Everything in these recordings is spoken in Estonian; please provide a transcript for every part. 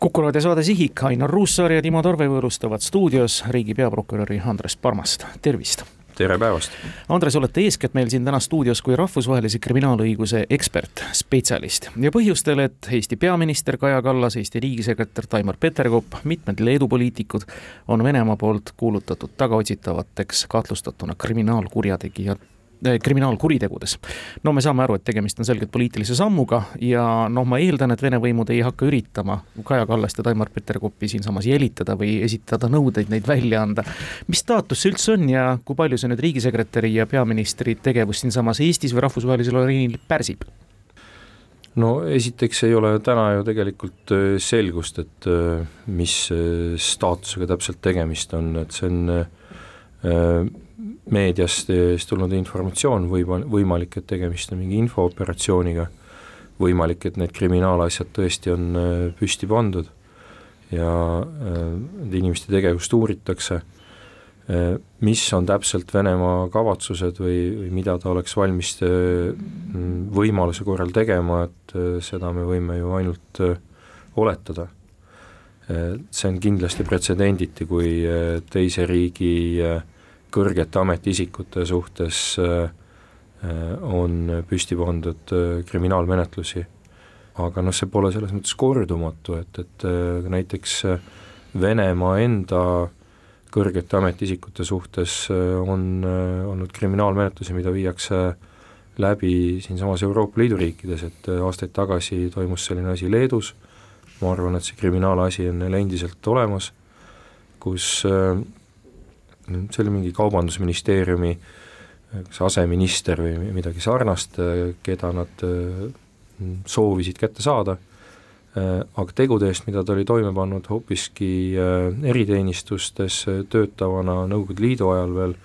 kuku raadio saade Sihik, Ainar Ruussaar ja Timo Tarve võõrustavad stuudios riigi peaprokuröri Andres Parmast, tervist! tere päevast! Andres, olete eeskätt meil siin täna stuudios kui rahvusvahelise kriminaalõiguse ekspert, spetsialist ja põhjustel, et Eesti peaminister Kaja Kallas, Eesti riigisekretär Taimar Peterkop, mitmed Leedu poliitikud on Venemaa poolt kuulutatud tagaotsitavateks kahtlustatuna kriminaalkurjategijad Äh, kriminaalkuritegudes. no me saame aru, et tegemist on selgelt poliitilise sammuga ja noh, ma eeldan, et Vene võimud ei hakka üritama Kaja Kallast ja Taimar Peterkopi siinsamas jälitada või esitada nõudeid neid välja anda. mis staatus see üldse on ja kui palju see nüüd riigisekretäri ja peaministri tegevust siinsamas Eestis või rahvusvahelisel areenil pärsib? no esiteks ei ole täna ju tegelikult äh, selgust, et äh, mis staatusega täpselt tegemist on, et see on meediast tulnud informatsioon, võib, võimalik, et tegemist on mingi infooperatsiooniga, võimalik, et need kriminaalasjad tõesti on äh, püsti pandud ja äh, nende inimeste tegevust uuritakse, äh, mis on täpselt Venemaa kavatsused või, või mida ta oleks valmis võimaluse korral tegema, et seda me võime ju ainult oletada. see on kindlasti pretsedenditu, kui teise riigi äh, kõrgete ametiisikute suhtes äh, äh, on püsti pandud äh, kriminaalmenetlusi. aga noh, see pole selles mõttes kordumatu, et, et näiteks Venemaa enda kõrgete ametiisikute suhtes on olnud kriminaalmenetlusi, mida viiakse läbi siinsamas Euroopa Liidu riikides, et aastaid tagasi toimus selline asi Leedus, ma arvan, et see kriminaalasi on neil endiselt olemas, kus see oli mingi kaubandusministeeriumi kas aseminister või midagi sarnast, keda nad soovisid kätte saada, aga tegude eest, mida ta oli toime pannud hoopiski eriteenistustes töötavana Nõukogude Liidu ajal veel,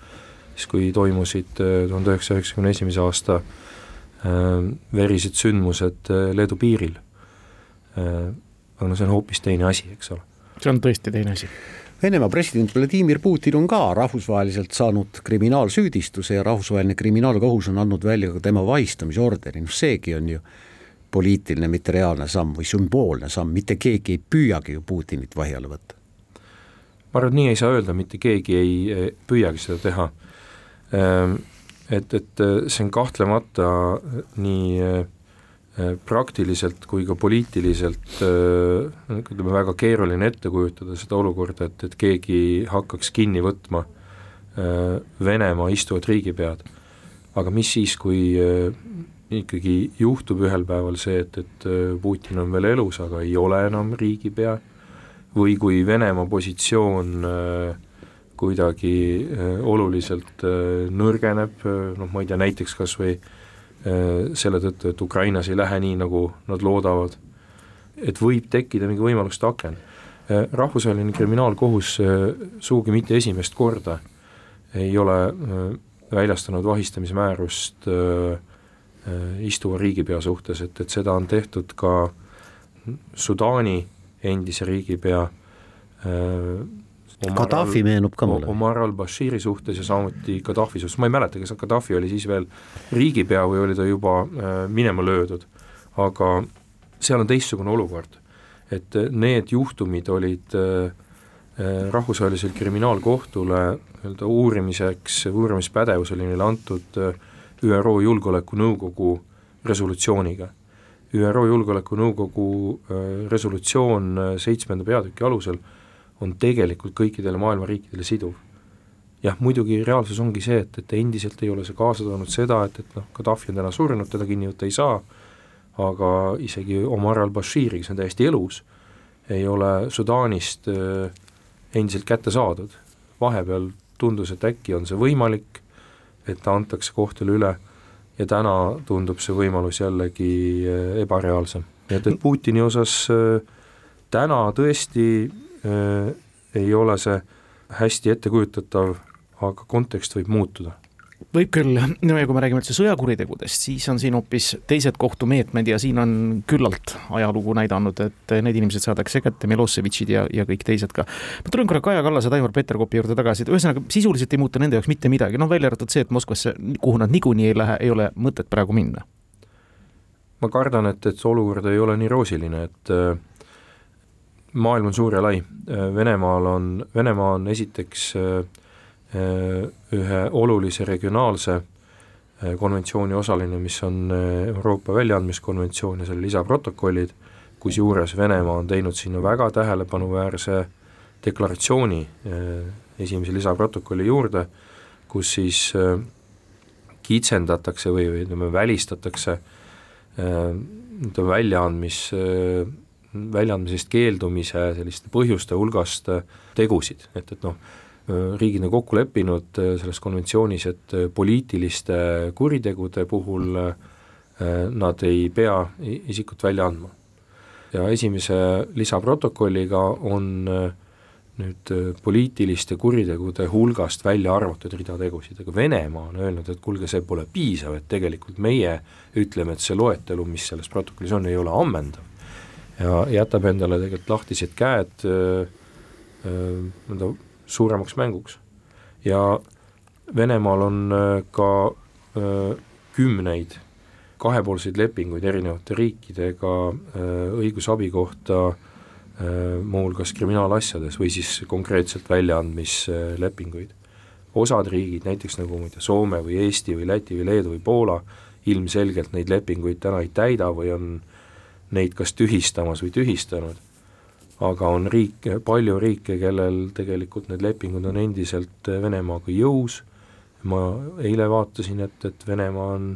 siis kui toimusid tuhande üheksasaja üheksakümne esimese aasta verised sündmused Leedu piiril. aga no see on hoopis teine asi, eks ole. see on tõesti teine asi Venemaa president Vladimir Putin on ka rahvusvaheliselt saanud kriminaalsüüdistuse ja rahvusvaheline kriminaalkohus on andnud välja ka tema vahistamisorderi, noh seegi on ju poliitiline, mitte reaalne samm või sümboolne samm, mitte keegi ei püüagi ju Putinit vahi alla võtta. ma arvan, et nii ei saa öelda, mitte keegi ei püüagi seda teha. Ehm, et, et see on kahtlemata nii Äh, praktiliselt kui ka poliitiliselt äh, ütleme, väga keeruline ette kujutada seda olukorda, et, et keegi hakkaks kinni võtma äh, Venemaa istuvat riigipead. aga mis siis, kui ikkagi juhtub ühel päeval see, et, et Putin on veel elus, aga ei ole enam riigipea, või kui Venemaa positsioon kuidagi oluliselt nõrgeneb, noh ma ei tea, näiteks kas või äh, Äh, selle tõttu, et Ukrainas ei lähe nii, nagu nad loodavad, et võib tekkida mingi võimaluste aken. Äh, rahvusvaheline kriminaalkohus äh, sugugi mitte esimest korda ei ole väljastanud vahistamismäärust istuva riigipea suhtes, et, et seda on tehtud ka Sudaani endise riigipea Gaddafi meenub ka mulle. Omar al-Bashiri suhtes ja samuti Gaddafi suhtes, ma ei mäleta, kas Gaddafi oli siis veel riigipea või oli ta juba äh, minema löödud, aga seal on teistsugune olukord. et äh, need juhtumid olid äh, rahvusvahelisele kriminaalkohtule nii-öelda uurimiseks, uurimispädevus oli neile antud ÜRO Julgeolekunõukogu resolutsiooniga. ÜRO Julgeolekunõukogu resolutsioon seitsmenda peatüki alusel on tegelikult kõikidele maailma riikidele siduv. jah, muidugi reaalsus ongi see, et, et endiselt ei ole see kaasa toonud seda, et, et noh, Gaddafi on täna surnud, teda kinni võtta ei saa, aga isegi Omar al-Bashiri, kes on täiesti elus, ei ole Sudaanist äh, endiselt kätte saadud. vahepeal tundus, et äkki on see võimalik, et ta antakse kohtule üle ja täna tundub see võimalus jällegi äh, ebareaalsem. nii et, et Putini osas äh, täna tõesti ei ole see hästi ettekujutatav, aga kontekst võib muutuda võib küll, no ja kui me räägime üldse sõjakuritegudest, siis on siin hoopis teised kohtumeetmed ja siin on küllalt ajalugu näidanud, et need inimesed saadakse kätte, Miloševitšid ja, ja kõik teised ka. ma tulen korra Kaja Kallase, Taimar Peterkopi juurde tagasi, et ühesõnaga sisuliselt ei muutu nende jaoks mitte midagi, noh välja arvatud see, et Moskvasse, kuhu nad niikuinii ei lähe, ei ole mõtet praegu minna. ma kardan, et, et see olukord ei ole nii roosiline, et äh, maailm on suur ja lai, Venemaal on, Venemaa on esiteks ühe olulise regionaalse konventsiooni osaline, mis on Euroopa väljaandmiskonventsioon ja selle lisaprotokollid, kusjuures Venemaa on teinud sinna väga tähelepanuväärse deklaratsiooni esimese lisaprotokolli juurde, kus siis kitsendatakse või, või ütleme, välistatakse ütleme, väljaandmis, väljaandmisest keeldumise selliste põhjuste hulgast tegusid, et, et noh, riigid on kokku leppinud selles konventsioonis, et poliitiliste kuritegude puhul nad ei pea isikut välja andma. ja esimese lisaprotokolliga on äh, nüüd äh, poliitiliste kuritegude hulgast välja arvatud rida tegusid, aga Venemaa on öelnud, et kuulge, see pole piisav, et tegelikult meie ütleme, et see loetelu, mis selles protokollis on, ei ole ammendav. Ja jätab endale tegelikult lahtised käed äh, äh, nii-öelda äh, suuremaks mänguks. ja Venemaal on äh, ka äh, kümneid kahepoolseid lepinguid erinevate riikidega äh, õigusabi kohta äh, Äh, muuhulgas kriminaalasjades või siis konkreetselt väljaandmislepinguid. osad riigid, näiteks nagu ma ei tea, Soome või Eesti või Läti või Leedu või Poola, ilmselgelt neid lepinguid täna ei täida või on neid kas tühistamas või tühistanud, aga on riik, palju riike, kellel tegelikult need lepingud on endiselt Venemaaga jõus, ma eile vaatasin, et, et Venemaa on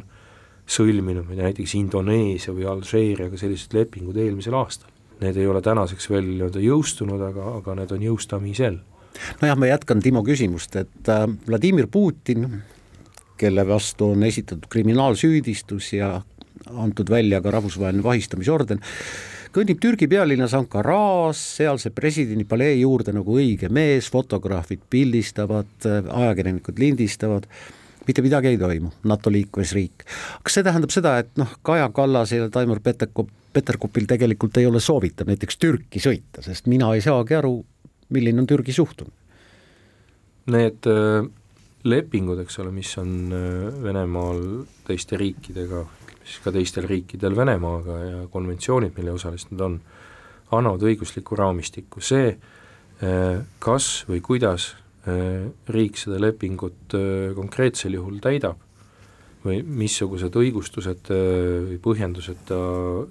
sõlminud, ma ei tea, näiteks Indoneesia või Alžeeriaga sellised lepingud eelmisel aastal. Need ei ole tänaseks veel nii-öelda jõustunud, aga, aga need on jõustamisel. nojah, ma jätkan Timo küsimust, et äh, Vladimir Putin, kelle vastu on esitatud kriminaalsüüdistus ja antud välja ka rahvusvaheline vahistamisorden, kõnnib Türgi pealinnas Ankaras, sealse presidendi palee juurde nagu õige mees, fotograafid pildistavad, ajakirjanikud lindistavad, mitte midagi ei toimu, NATO liikmesriik. kas see tähendab seda, et noh, Kaja Kallas ja Taimar Petekop Peterkopil tegelikult ei ole soovitav näiteks Türki sõita, sest mina ei saagi aru, milline on Türgi suhtumine. Need äh, lepingud, eks ole, mis on äh, Venemaal teiste riikidega, siis ka teistel riikidel Venemaaga ja konventsioonid, mille osalised nad on, annavad õiguslikku raamistikku, see äh, kas või kuidas riik seda lepingut konkreetsel juhul täidab, või missugused õigustused või põhjendused ta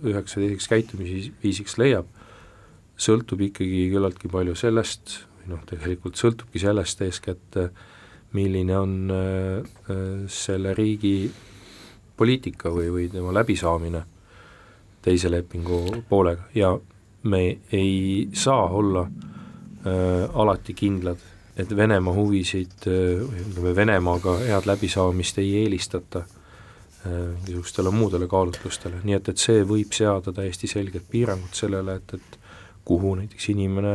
üheks või teiseks käitumisviisiks leiab, sõltub ikkagi küllaltki palju sellest, noh, tegelikult sõltubki sellest eeskätt, milline on selle riigi poliitika või, või tema läbisaamine teise lepingu poolega. Ja me ei saa olla äh, alati kindlad et Venemaa huvisid, ütleme Venemaaga head läbisaamist ei eelistata äh, niisugustele muudele kaalutlustele, nii et, et see võib seada täiesti selged piirangud sellele, et, et kuhu näiteks inimene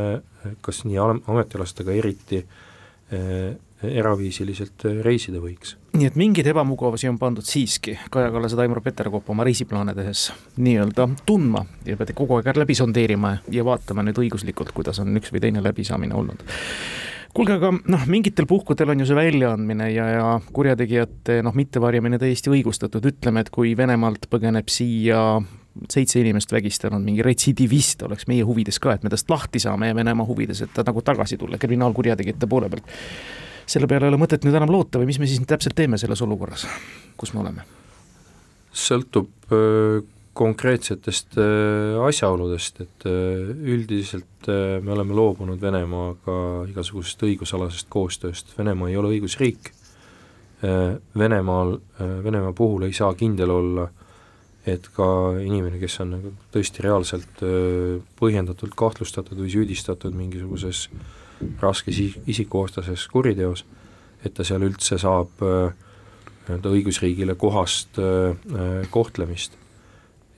kas nii ametilastega eriti äh, eraviisiliselt reisida võiks. nii et mingeid ebamugavusi on pandud siiski Kaja Kallas ja Taimar Peterkop oma reisiplaane tehes nii-öelda tundma ja peate kogu aeg läbi sondeerima ja vaatama nüüd õiguslikult, kuidas on üks või teine läbisaamine olnud kuulge, aga noh, mingitel puhkudel on ju see väljaandmine ja, ja kurjategijate noh, mittevarjamine täiesti õigustatud, ütleme, et kui Venemaalt põgeneb siia seitse inimest vägistanud mingi retsidivist, oleks meie huvides ka, et me tast lahti saame ja Venemaa huvides, et ta nagu tagasi tulla kriminaalkurjategijate poole pealt. Selle peale ei ole mõtet nüüd enam loota või mis me siis täpselt teeme selles olukorras, kus me oleme? sõltub konkreetsetest äh, asjaoludest, et äh, üldiselt äh, me oleme loobunud Venemaaga igasugusest õigusalasest koostööst, Venemaa ei ole õigusriik, Venemaal, Venemaa puhul ei saa kindel olla, et ka inimene, kes on nagu tõesti reaalselt põhjendatult kahtlustatud või süüdistatud mingisuguses raskes isikuvastases kuriteos, et ta seal üldse saab nii-öelda õigusriigile kohast kohtlemist.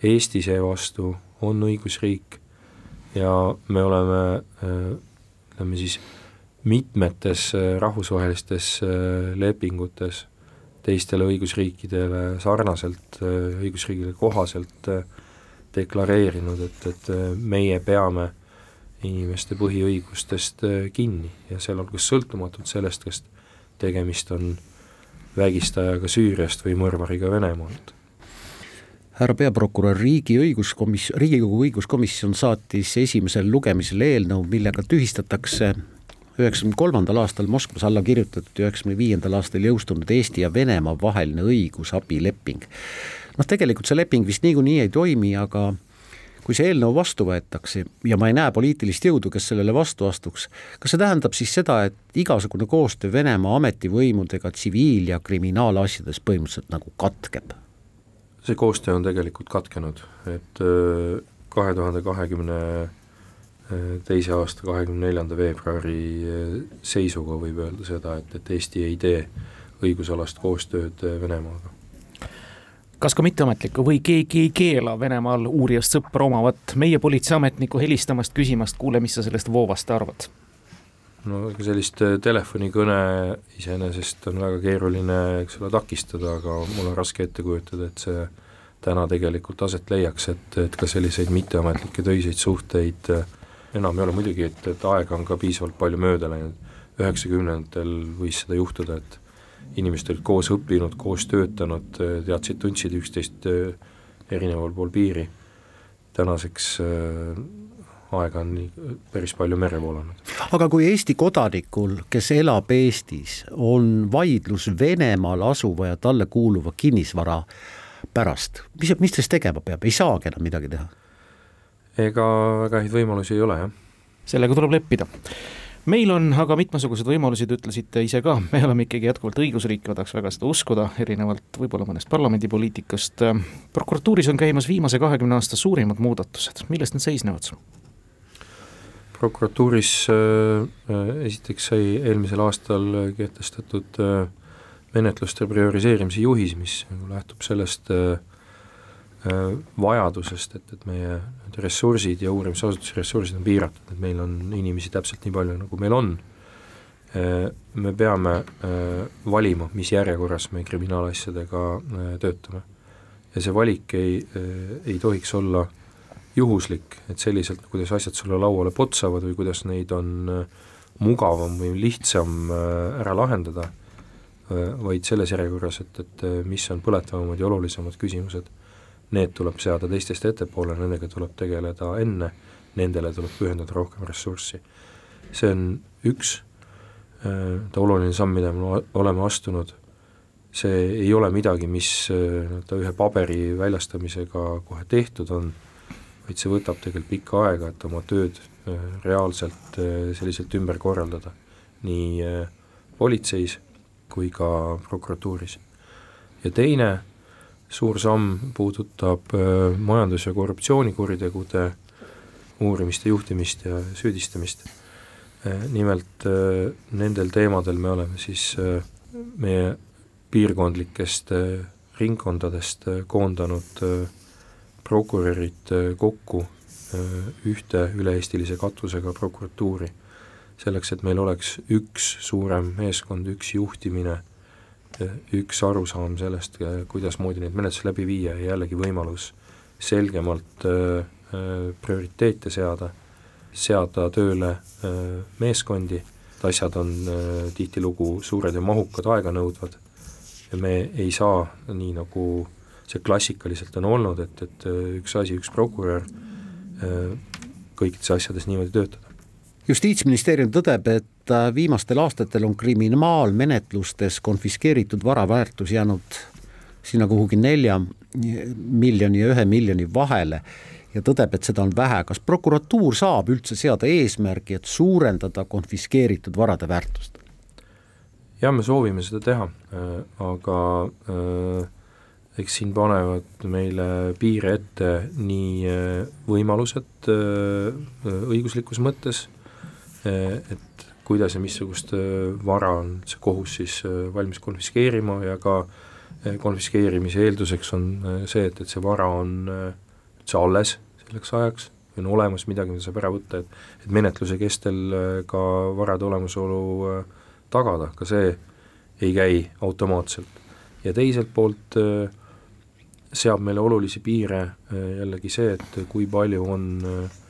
Eesti seevastu on õigusriik ja me oleme ütleme siis mitmetes äh, rahvusvahelistes äh, lepingutes teistele õigusriikidele sarnaselt, äh, õigusriigile kohaselt deklareerinud, et, et meie peame inimeste põhiõigustest kinni ja sealhulgas sõltumatult sellest, kas tegemist on vägistajaga Süüriast või mõrvariga Venemaalt härra peaprokurör, riigi õiguskomis-, Riigikogu õiguskomisjon saatis esimesel lugemisel eelnõu, millega tühistatakse üheksakümne kolmandal aastal Moskvas alla kirjutatud, üheksakümne viiendal aastal jõustunud Eesti ja Venemaa vaheline õigusabileping. noh, tegelikult see leping vist niikuinii ei toimi, aga kui see eelnõu vastu võetakse ja ma ei näe poliitilist jõudu, kes sellele vastu astuks, kas see tähendab siis seda, et igasugune koostöö Venemaa ametivõimudega tsiviil- ja kriminaalasjades põhimõtteliselt nagu katkeb? see koostöö on tegelikult katkenud, et äh, kahe tuhande kahekümne teise aasta kahekümne neljanda veebruari äh, seisuga võib öelda seda, et, et Eesti ei tee õigusalast koostööd äh, Venemaaga kas ka mitteametlikku või keegi ei keela Venemaal uurijast sõpra omavat meie politseiametnikku helistamast, küsimast, kuule, mis sa sellest voovast arvad? no sellist äh, telefonikõne iseenesest on väga keeruline, eks ole, takistada, aga mul on raske ette kujutada, et see täna tegelikult aset leiaks, et, et ka selliseid mitteametlikke töiseid suhteid äh, enam ei ole, muidugi et, et aega on ka piisavalt palju mööda läinud, üheksakümnendatel võis seda juhtuda, et inimesed olid koos õppinud, koos töötanud, teadsid, tundsid üksteist äh, erineval pool piiri, tänaseks äh, aega on nii päris palju mere voolanud. aga kui Eesti kodanikul, kes elab Eestis, on vaidlus Venemaal asuva ja talle kuuluva kinnisvara pärast, mis, mis ta siis tegema peab, ei saagi enam midagi teha? ega väga häid võimalusi ei ole, jah. sellega tuleb leppida meil on aga mitmesuguseid võimalusi, te ütlesite ise ka, me oleme ikkagi jätkuvalt õigusriik, ma tahaks väga seda uskuda, erinevalt võib-olla mõnest parlamendipoliitikast. prokuratuuris on käimas viimase kahekümne aasta suurimad muudatused, milles need seisnevad? prokuratuuris äh, äh, esiteks sai eelmisel aastal kehtestatud äh, menetluste prioriseerimise juhis, mis nagu lähtub sellest Äh, vajadusest, et, et meie need ressursid ja uurimisasutuse ressursid on piiratud, et meil on inimesi täpselt nii palju, nagu meil on, äh, me peame äh, valima, mis järjekorras me kriminaalasjadega töötame. ja see valik ei, ei tohiks olla juhuslik, et selliselt, kuidas asjad sulle lauale potsavad või kuidas neid on mugavam või lihtsam ära lahendada, vaid selles järjekorras, et, et mis on põletavamad ja olulisemad küsimused need tuleb seada teistest ettepoole, nendega tuleb tegeleda enne, nendele tuleb pühendada rohkem ressurssi. see on üks äh, oluline samm, mida me oleme astunud, see ei ole midagi, mis äh, nii-öelda ühe paberi väljastamisega kohe tehtud on, vaid see võtab tegelikult pikka aega, et oma tööd äh, reaalselt selliselt ümber korraldada, nii politseis kui ka prokuratuuris. ja teine suur samm puudutab äh, majandus- ja korruptsioonikuritegude uurimist ja juhtimist ja süüdistamist. Äh, nimelt äh, nendel teemadel me oleme siis meie piirkondlikest ringkondadest koondanud prokurörid kokku ühte üle-eestilise katusega prokuratuuri. selleks, et meil oleks üks suurem meeskond, üks juhtimine üks arusaam sellest, kuidasmoodi neid menetlusi läbi viia ja jällegi võimalus selgemalt äh, äh, prioriteete seada, seada tööle äh, meeskondi, et asjad on tihtilugu suured ja mahukad, aeganõudvad ja me ei saa, nii nagu see klassikaliselt on olnud, et, et üks asi, üks prokurör, kõikides asjades niimoodi töötada justiitsministeerium tõdeb, et äh, viimastel aastatel on kriminaalmenetlustes konfiskeeritud vara väärtus jäänud sinna kuhugi nelja miljoni ja ühe miljoni vahele ja tõdeb, et seda on vähe. kas prokuratuur saab üldse seada eesmärgi, et suurendada konfiskeeritud varade väärtust? jah, me soovime seda teha, äh, aga äh, eks siin panevad meile piire ette nii võimalused õiguslikus mõttes et kuidas ja missugust eh, vara on see kohus siis eh, valmis konfiskeerima ja ka konfiskeerimise eelduseks on see, et, et see vara on üldse alles selleks ajaks, on olemas midagi, mida saab ära võtta, et et menetluse kestel ka varade olemasolu tagada, ka see ei käi automaatselt. ja teiselt poolt seab meile olulisi piire jällegi see, et kui palju on äh,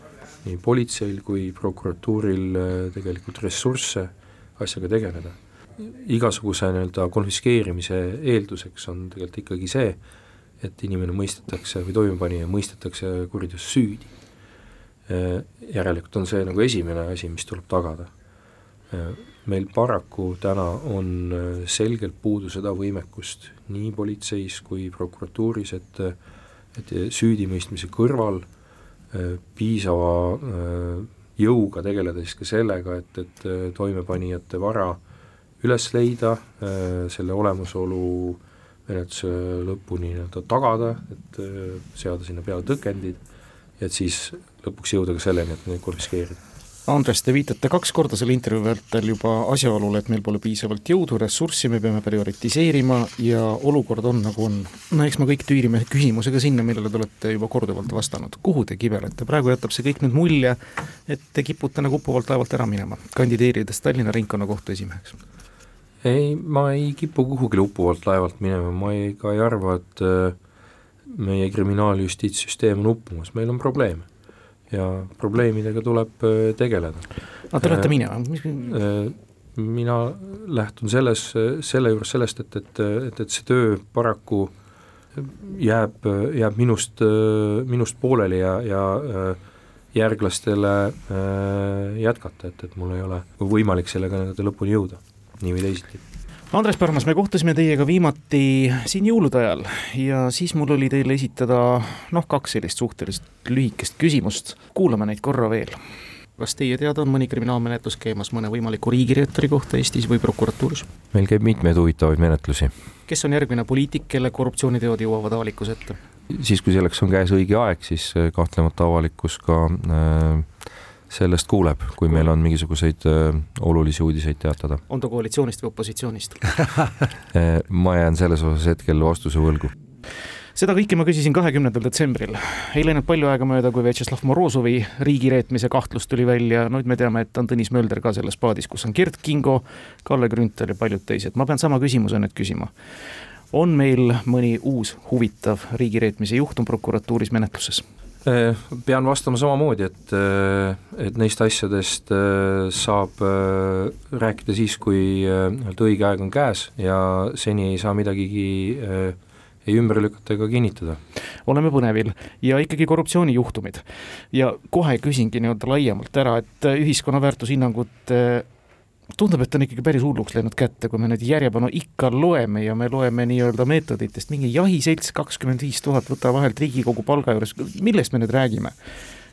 nii politseil kui prokuratuuril äh, tegelikult ressursse asjaga tegeleda. igasuguse nii-öelda konfiskeerimise eelduseks on tegelikult ikkagi see, et inimene mõistetakse või toimepanija mõistetakse kuriteos süüdi. Järelikult on see nagu esimene asi, mis tuleb tagada. Meil paraku täna on selgelt puudu seda võimekust nii politseis kui prokuratuuris, et et süüdimõistmise kõrval piisava jõuga tegeleda siis ka sellega, et, et toimepanijate vara üles leida, selle olemasolu menetluse lõpuni nii-öelda tagada, et äh, seada sinna peale tõkendid et siis lõpuks jõuda ka selleni, et neid konfiskeerida. Andres, te viitate kaks korda selle intervjuu vältel juba asjaolule, et meil pole piisavalt jõudu, ressurssi, me peame prioritiseerima ja olukord on nagu on. no eks me kõik tüürime küsimusega sinna, millele te olete juba korduvalt vastanud. kuhu te kibelete, praegu jätab see kõik nüüd mulje, et te kipute nagu uppuvalt laevalt ära minema, kandideerides Tallinna ringkonnakohtu esimeheks ei, ma ei kipu kuhugile uppuvalt laevalt minema, ma ei, ka ei arva, et äh, meie kriminaaljustiitssüsteem on uppumas, meil on probleeme. Ja probleemidega tuleb äh, tegeleda. aga te olete äh, minema, mis mina lähtun selles, selle juures sellest, et, et, et, et see töö paraku jääb, jääb minust, minust pooleli ja, ja järglastele jätkata, et, et mul ei ole võimalik sellega nii-öelda lõpuni jõuda nii või teisiti. Andres Parmas, me kohtusime teiega viimati siin jõulude ajal ja siis mul oli teile esitada noh, kaks sellist suhteliselt lühikest küsimust, kuulame neid korra veel. kas teie teada on mõni kriminaalmenetlus käimas mõne võimaliku riigireeturi kohta Eestis või prokuratuuris? meil käib mitmeid huvitavaid menetlusi. kes on järgmine poliitik, kelle korruptsiooniteod jõuavad avalikkuse ette? siis, kui selleks on käes õige aeg, siis kahtlemata avalikkus ka äh, sellest kuuleb, kui meil on mingisuguseid äh, olulisi uudiseid teatada. on ta koalitsioonist või opositsioonist äh, ma jään selles osas hetkel vastuse võlgu. seda kõike ma küsisin kahekümnendal detsembril. ei läinud palju aega mööda, kui Vjatšeslav Morozovi riigireetmise kahtlus tuli välja, nüüd me teame, et on Tõnis Mölder ka selles paadis, kus on Gerd Kingo, Kalle Grünthal ja paljud teised. ma pean sama küsimuse nüüd küsima. on meil mõni uus huvitav riigireetmise juhtum prokuratuuris menetluses? Äh, pean vastama samamoodi, et, äh, et neist asjadest äh, saab rääkida siis, kui nii-öelda õige aeg on käes ja seni ei saa midagigi ei ümber lükata ega kinnitada. oleme põnevil ja ikkagi korruptsioonijuhtumid. ja kohe küsingi nii-öelda laiemalt ära, et ühiskonna väärtushinnangud tundub, et on ikkagi päris hulluks läinud kätte, kui me nüüd järjepanu ikka loeme ja me loeme nii-öelda meetoditest, mingi jahiselts kakskümmend viis tuhat võta vahelt Riigikogu palga juures, millest me nüüd räägime?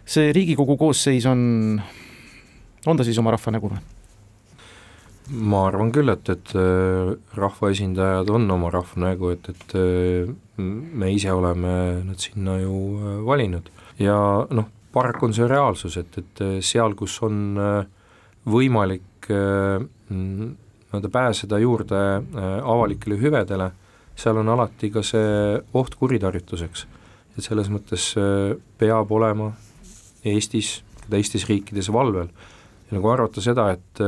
see Riigikogu koosseis on, on ta siis oma rahva nägu või? ma arvan küll, et, et äh, rahvaesindajad on oma rahva nägu, et, et äh, me ise oleme nad sinna ju äh, valinud ja noh, paraku on see reaalsus, et, et seal, kus on võimalik võimalik äh, nii-öelda pääseda juurde äh, avalikele hüvedele, seal on alati ka see oht kuritarvituseks. et selles mõttes äh, peab olema Eestis, teistes riikides valvel. ja nagu arvata seda, et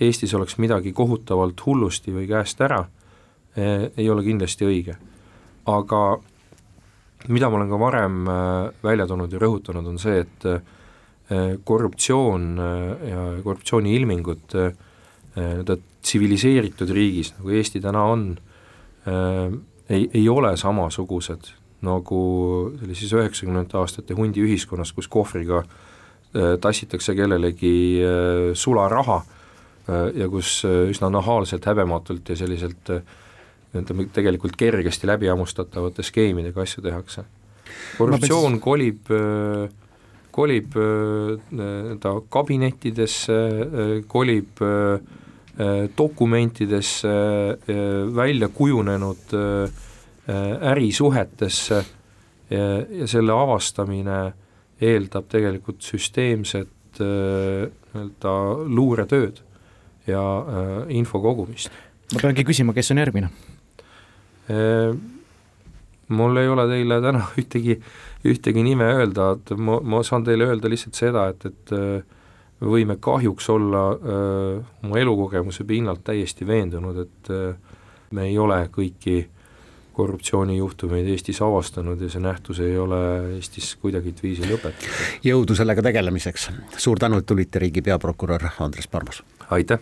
Eestis oleks midagi kohutavalt hullusti või käest ära, ei ole kindlasti õige. aga mida ma olen ka varem välja toonud ja rõhutanud, on see, et korruptsioon äh, ja korruptsiooni ilmingud äh, nii-öelda tsiviliseeritud riigis, nagu Eesti täna on, ei, ei ole samasugused nagu sellises üheksakümnendate aastate hundi ühiskonnas, kus kohvriga tassitakse kellelegi sularaha ja kus üsna nahaalselt, häbematult ja selliselt nii-öelda tegelikult kergesti läbi hammustatavate skeemidega asju tehakse. korruptsioon kolib äh, kolib nii-öelda kabinettidesse, kolib dokumentidesse, välja kujunenud ärisuhetesse ja selle avastamine eeldab tegelikult süsteemset nii-öelda luuretööd ja info kogumist. ma peangi küsima, kes on järgmine? Mul ei ole teile täna ühtegi, ühtegi nime öelda, et ma, ma saan teile öelda lihtsalt seda, et, et äh, me võime kahjuks olla öö, äh, oma elukogemuse pinnalt täiesti veendunud, et öö, äh, me ei ole kõiki korruptsioonijuhtumeid Eestis avastanud ja see nähtus ei ole Eestis kuidagiviisi lõpetatud. jõudu sellega tegelemiseks, suur tänu, et tulite, riigi peaprokurör Andres Parmas! aitäh!